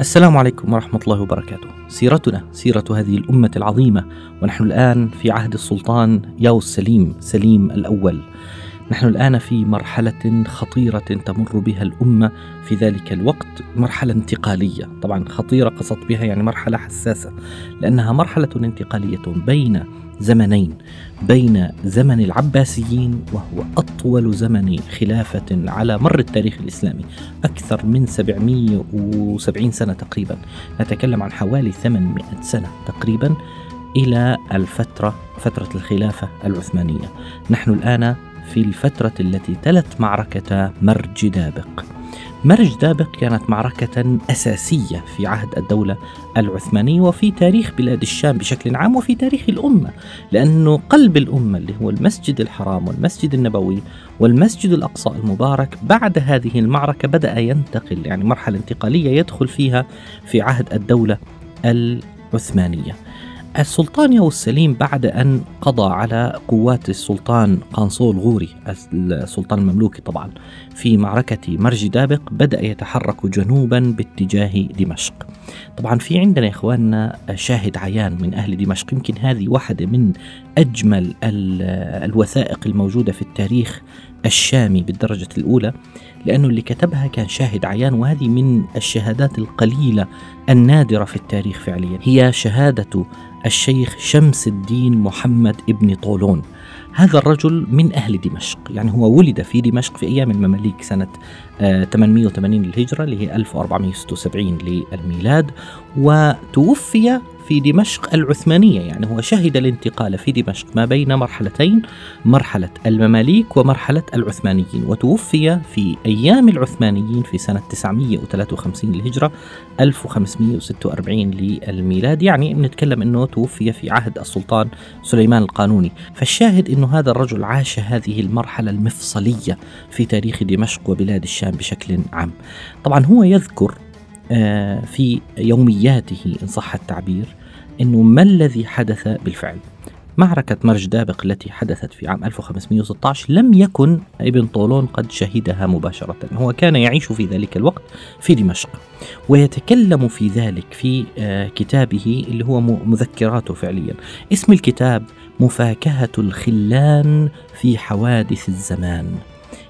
السلام عليكم ورحمة الله وبركاته. سيرتنا سيرة هذه الأمة العظيمة ونحن الآن في عهد السلطان ياو السليم سليم الأول. نحن الآن في مرحلة خطيرة تمر بها الأمة في ذلك الوقت مرحلة انتقالية، طبعا خطيرة قصدت بها يعني مرحلة حساسة لأنها مرحلة انتقالية بين زمنين بين زمن العباسيين وهو أطول زمن خلافة على مر التاريخ الإسلامي أكثر من 770 سنة تقريبا. نتكلم عن حوالي 800 سنة تقريبا إلى الفترة فترة الخلافة العثمانية. نحن الآن في الفترة التي تلت معركة مرج دابق. مرج دابق كانت معركة أساسية في عهد الدولة العثمانية وفي تاريخ بلاد الشام بشكل عام وفي تاريخ الأمة لأنه قلب الأمة اللي هو المسجد الحرام والمسجد النبوي والمسجد الأقصى المبارك بعد هذه المعركة بدأ ينتقل يعني مرحلة انتقالية يدخل فيها في عهد الدولة العثمانية. السلطان ياو السليم بعد أن قضى على قوات السلطان قانصول غوري السلطان المملوكي طبعا في معركة مرج دابق بدأ يتحرك جنوبا باتجاه دمشق. طبعا في عندنا يا إخواننا شاهد عيان من أهل دمشق يمكن هذه واحدة من أجمل الوثائق الموجودة في التاريخ الشامي بالدرجة الأولى لأنه اللي كتبها كان شاهد عيان وهذه من الشهادات القليلة النادرة في التاريخ فعليا. هي شهادة الشيخ شمس الدين محمد ابن طولون. هذا الرجل من أهل دمشق يعني هو ولد في دمشق في أيام المماليك سنة 880 للهجرة اللي هي 1476 للميلاد وتوفي في دمشق العثمانية يعني هو شهد الانتقال في دمشق ما بين مرحلتين مرحلة المماليك ومرحلة العثمانيين وتوفي في أيام العثمانيين في سنة 953 للهجرة 1546 للميلاد يعني نتكلم أنه توفي في عهد السلطان سليمان القانوني. فالشاهد أنه هذا الرجل عاش هذه المرحلة المفصلية في تاريخ دمشق وبلاد الشام بشكل عام. طبعا هو يذكر آه، في يومياته إن صح التعبير أنه ما الذي حدث بالفعل؟ معركة مرج دابق التي حدثت في عام 1516 لم يكن ابن طولون قد شهدها مباشرة. هو كان يعيش في ذلك الوقت في دمشق ويتكلم في ذلك في آه، كتابه اللي هو مذكراته فعليا. اسم الكتاب مفاكهة الخلان في حوادث الزمان.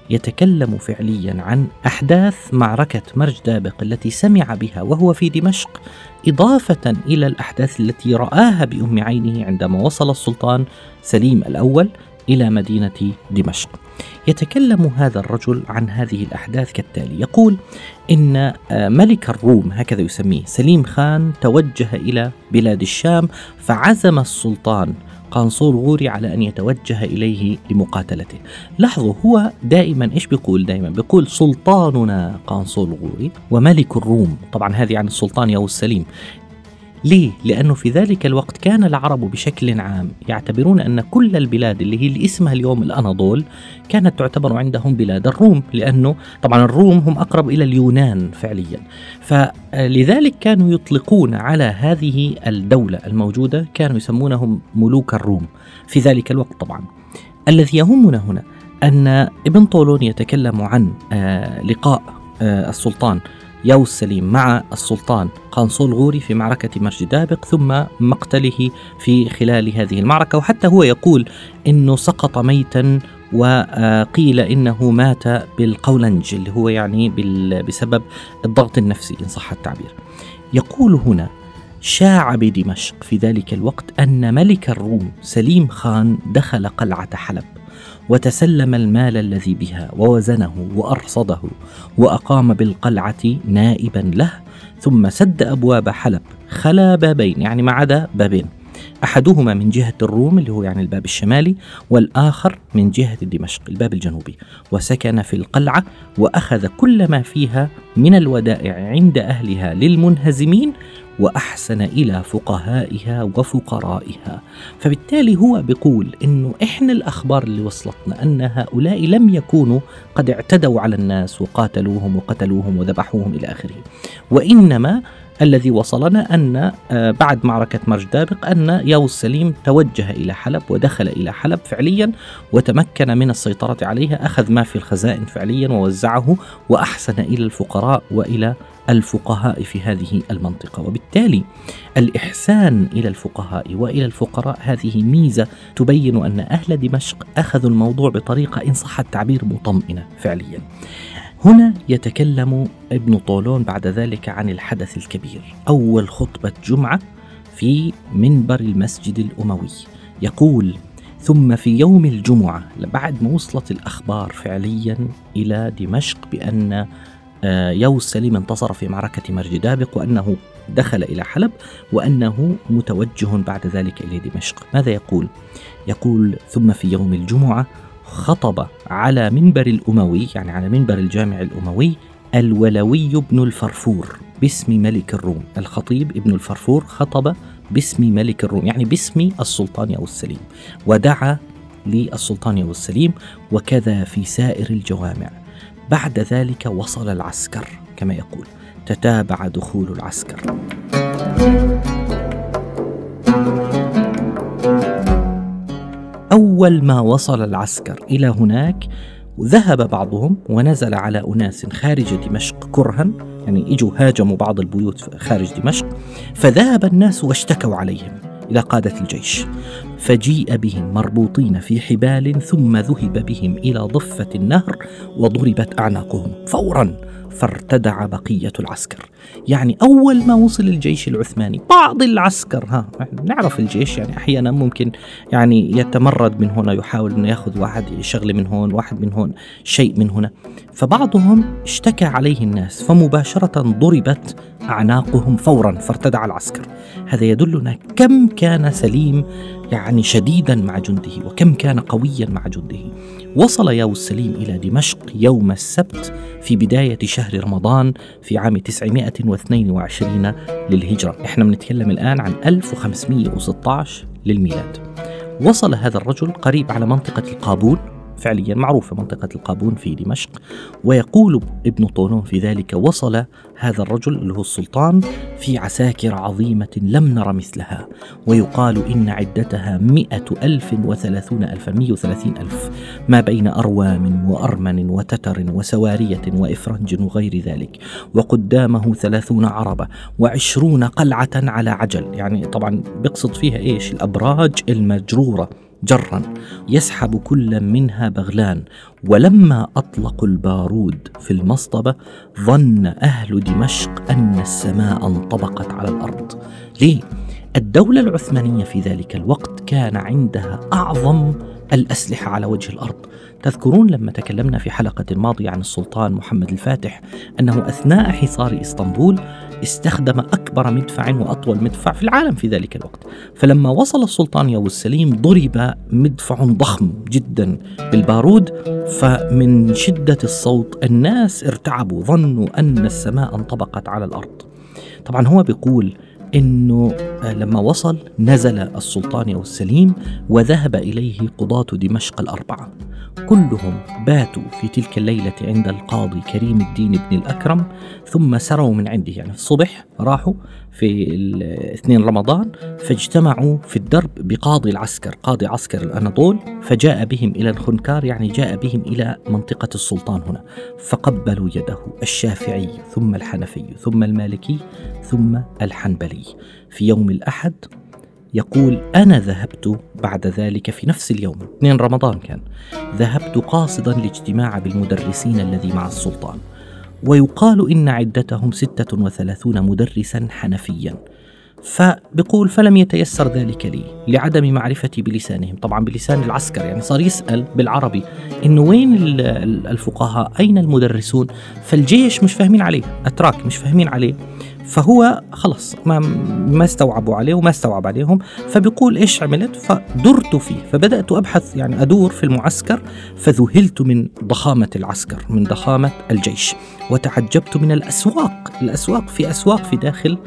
يتكلم فعليا عن أحداث معركة مرج دابق التي سمع بها وهو في دمشق إضافة إلى الأحداث التي رآها بأم عينه عندما وصل السلطان سليم الأول. إلى مدينة دمشق. يتكلم هذا الرجل عن هذه الأحداث كالتالي: يقول إن آه، ملك الروم هكذا يسميه سليم خان توجه إلى بلاد الشام فعزم السلطان قنصور غوري على أن يتوجه إليه لمقاتلته. لاحظوا هو دائما إيش بيقول؟ دائما بيقول سلطاننا قنصور غوري وملك الروم. طبعا هذه عن السلطان ياو السليم ليه؟ لأنه في ذلك الوقت كان العرب بشكل عام يعتبرون أن كل البلاد اللي هي اللي اسمها اليوم الأناضول كانت تعتبر عندهم بلاد الروم لأنه طبعا الروم هم أقرب إلى اليونان فعليا. فلذلك كانوا يطلقون على هذه الدولة الموجودة كانوا يسمونهم ملوك الروم في ذلك الوقت طبعا. الذي يهمنا هنا أن ابن طولون يتكلم عن آه، لقاء آه، السلطان. ياو السليم مع السلطان قنصل غوري في معركة مرج دابق ثم مقتله في خلال هذه المعركة وحتى هو يقول إنه سقط ميتا وقيل إنه مات بالقولنج اللي هو يعني بسبب الضغط النفسي إن صح التعبير. يقول هنا شاع بدمشق في ذلك الوقت أن ملك الروم سليم خان دخل قلعة حلب وتسلم المال الذي بها ووزنه وأرصده وأقام بالقلعة نائبا له ثم سد أبواب حلب خلا بابين يعني ما عدا بابين. أحدهما من جهة الروم اللي هو يعني الباب الشمالي والآخر من جهة دمشق الباب الجنوبي. وسكن في القلعة وأخذ كل ما فيها من الودائع عند أهلها للمنهزمين وأحسن إلى فقهائها وفقرائها. فبالتالي هو بيقول إنه إحنا الأخبار اللي وصلتنا أن هؤلاء لم يكونوا قد اعتدوا على الناس وقاتلوهم وقتلوهم وذبحوهم إلى آخره. وإنما الذي وصلنا أن آه، بعد معركة مرج دابق أن ياوس سليم توجه إلى حلب ودخل إلى حلب فعليا وتمكن من السيطرة عليها أخذ ما في الخزائن فعليا ووزعه وأحسن إلى الفقراء وإلى الفقهاء في هذه المنطقة. وبالتالي الإحسان إلى الفقهاء وإلى الفقراء هذه ميزة تبين أن أهل دمشق أخذوا الموضوع بطريقة إن صح التعبير مطمئنة فعليا. هنا يتكلم ابن طولون بعد ذلك عن الحدث الكبير. أول خطبة جمعة في منبر المسجد الأموي. يقول ثم في يوم الجمعة بعد ما وصلت الأخبار فعليا إلى دمشق بأن آه، يوس سليم انتصر في معركة مرج دابق وأنه دخل إلى حلب وأنه متوجه بعد ذلك إلى دمشق. ماذا يقول؟ يقول ثم في يوم الجمعة خطب على منبر الأموي يعني على منبر الجامع الأموي الولوي بن الفرفور باسم ملك الروم. الخطيب ابن الفرفور خطب باسم ملك الروم يعني باسم السلطان أو السليم. ودعا للسلطان أو السليم وكذا في سائر الجوامع. بعد ذلك وصل العسكر كما يقول تتابع دخول العسكر. أول ما وصل العسكر إلى هناك ذهب بعضهم ونزل على أناس خارج دمشق كرها يعني إجوا هاجموا بعض البيوت خارج دمشق فذهب الناس واشتكوا عليهم إلى قادة الجيش. فجيء بهم مربوطين في حبال ثم ذهب بهم إلى ضفة النهر وضربت أعناقهم فورا فارتدع بقية العسكر. يعني أول ما وصل الجيش العثماني بعض العسكر ها نعرف الجيش يعني أحيانا ممكن يعني يتمرد من هنا يحاول أنه يأخذ واحد شغلة من هون واحد من هون شيء من هنا. فبعضهم اشتكى عليه الناس فمباشرة ضربت أعناقهم فورا فارتدع العسكر. هذا يدلنا كم كان سليم يعني شديدا مع جنده وكم كان قويا مع جنده. وصل ياو السليم إلى دمشق يوم السبت في بداية شهر رمضان في عام 922 للهجرة. إحنا بنتكلم الآن عن 1516 للميلاد. وصل هذا الرجل قريب على منطقة القابون فعليا معروفة منطقة القابون في دمشق. ويقول ابن طولون في ذلك وصل هذا الرجل اللي هو السلطان في عساكر عظيمة لم نر مثلها. ويقال إن عدتها مئة ألف وثلاثون ألفا مئة وثلاثين ألف ما بين أروام وأرمن وتتر وسوارية وإفرنج وغير ذلك. وقدامه ثلاثون عربة وعشرون قلعة على عجل. يعني طبعا بيقصد فيها إيش؟ الأبراج المجرورة. جرا يسحب كل منها بغلان. ولما اطلقوا البارود في المصطبة ظن أهل دمشق أن السماء انطبقت على الأرض. ليه؟ الدولة العثمانية في ذلك الوقت كان عندها أعظم الأسلحة على وجه الأرض. تذكرون لما تكلمنا في حلقة ماضية عن السلطان محمد الفاتح أنه أثناء حصار إسطنبول استخدم أكبر مدفع وأطول مدفع في العالم في ذلك الوقت. فلما وصل السلطان ياو السليم ضرب مدفع ضخم جدا بالبارود فمن شدة الصوت الناس ارتعبوا ظنوا أن السماء انطبقت على الأرض. طبعا هو بيقول إنه لما وصل نزل السلطان والسليم وذهب إليه قضاة دمشق الأربعة. كلهم باتوا في تلك الليلة عند القاضي كريم الدين بن الأكرم ثم سروا من عنده. يعني في الصبح راحوا في اثنين رمضان فاجتمعوا في الدرب بقاضي العسكر قاضي عسكر الأناضول فجاء بهم إلى الخنكار يعني جاء بهم إلى منطقة السلطان هنا فقبلوا يده الشافعي ثم الحنفي ثم المالكي ثم الحنبلي. في يوم الأحد يقول أنا ذهبت بعد ذلك في نفس اليوم. 2 رمضان كان. ذهبت قاصدا الاجتماع بالمدرسين الذي مع السلطان. ويقال إن عدتهم ستة وثلاثون مدرسا حنفيا. فبقول فلم يتيسر ذلك لي لعدم معرفتي بلسانهم. طبعا بلسان العسكر يعني صار يسأل بالعربي إنه وين الفقهاء؟ أين المدرسون؟ فالجيش مش فاهمين عليه أتراك مش فاهمين عليه. فهو خلص ما ما استوعبوا عليه وما استوعب عليهم فبيقول إيش عملت؟ فدرت فيه فبدأت أبحث يعني أدور في المعسكر فذهلت من ضخامة العسكر من ضخامة الجيش وتعجبت من الأسواق الأسواق في أسواق في داخل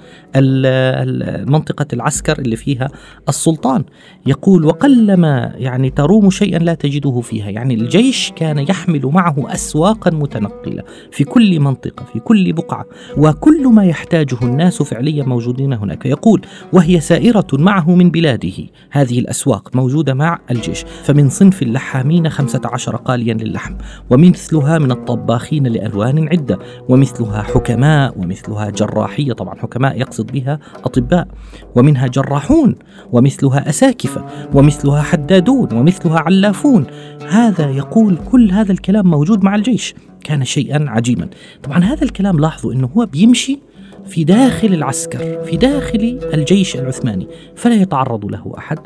منطقة العسكر اللي فيها السلطان. يقول وقلما يعني تروم شيئا لا تجده فيها. يعني الجيش كان يحمل معه اسواقا متنقلة في كل منطقة في كل بقعة وكل ما يحتاجه الناس فعليا موجودين هناك. يقول وهي سائرة معه من بلاده. هذه الأسواق موجودة مع الجيش. فمن صنف اللحامين خمسة عشر قاليا للحم ومثلها من الطباخين لألوان عدة ومثلها حكماء ومثلها جراحية. طبعا حكماء يقصد بها أطباء. ومنها جراحون ومثلها أساكفة ومثلها حدادون ومثلها علافون. هذا يقول كل هذا الكلام موجود مع الجيش. كان شيئا عجيبا. طبعا هذا الكلام لاحظوا أنه هو بيمشي في داخل العسكر في داخل الجيش العثماني فلا يتعرض له أحد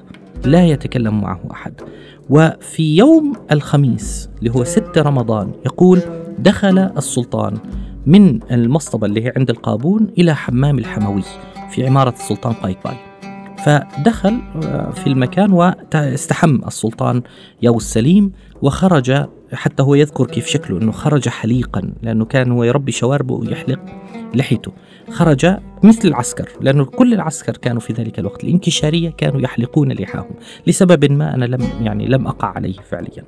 لا يتكلم معه أحد. وفي يوم الخميس اللي هو 6 رمضان يقول دخل السلطان من المصطبة اللي هي عند القابون إلى حمام الحموي في عمارة السلطان قايقباي فدخل آه، في المكان واستحم السلطان ياو السليم وخرج حتى هو يذكر كيف شكله إنه خرج حليقا لأنه كان هو يربي شواربه ويحلق. لحيته. خرج مثل العسكر لأنه كل العسكر كانوا في ذلك الوقت الإنكشارية كانوا يحلقون لحاهم. لسبب ما أنا لم يعني لم أقع عليه فعليا.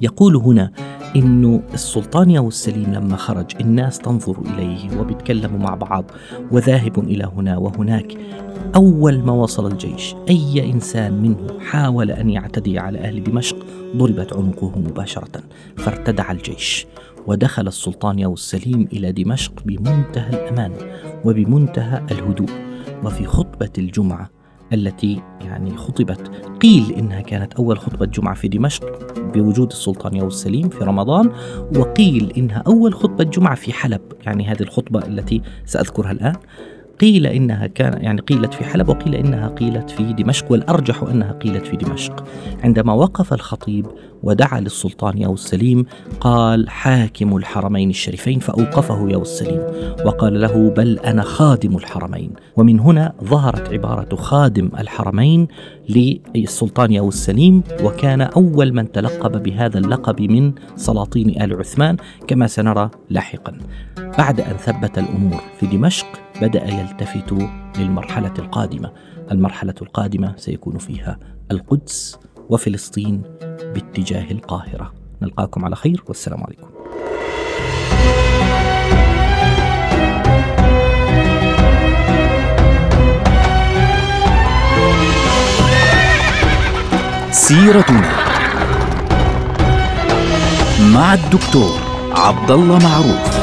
يقول هنا انه السلطان ياو السليم لما خرج الناس تنظر إليه وبيتكلموا مع بعض وذاهب إلى هنا وهناك. أول ما وصل الجيش أي إنسان منه حاول أن يعتدي على أهل دمشق ضربت عنقه مباشرة فارتدع الجيش. ودخل السلطان ياو السليم إلى دمشق بمنتهى الأمان وبمنتهى الهدوء. وفي خطبة الجمعة التي يعني خطبت قيل إنها كانت أول خطبة جمعة في دمشق بوجود السلطان ياو السليم في رمضان وقيل إنها أول خطبة جمعة في حلب. يعني هذه الخطبة التي سأذكرها الآن. قيل إنها كان يعني قيلت في حلب وقيل إنها قيلت في دمشق والأرجح أنها قيلت في دمشق. عندما وقف الخطيب ودعا للسلطان ياو السليم قال حاكم الحرمين الشريفين فأوقفه ياو السليم. وقال له بل أنا خادم الحرمين. ومن هنا ظهرت عبارة خادم الحرمين للسلطان ياو السليم وكان أول من تلقب بهذا اللقب من سلاطين آل عثمان كما سنرى لاحقا. بعد أن ثبت الأمور في دمشق بدأ يلتفت للمرحلة القادمة. المرحلة القادمة سيكون فيها القدس وفلسطين باتجاه القاهرة. نلقاكم على خير والسلام عليكم. سيرتنا مع الدكتور عبد الله معروف.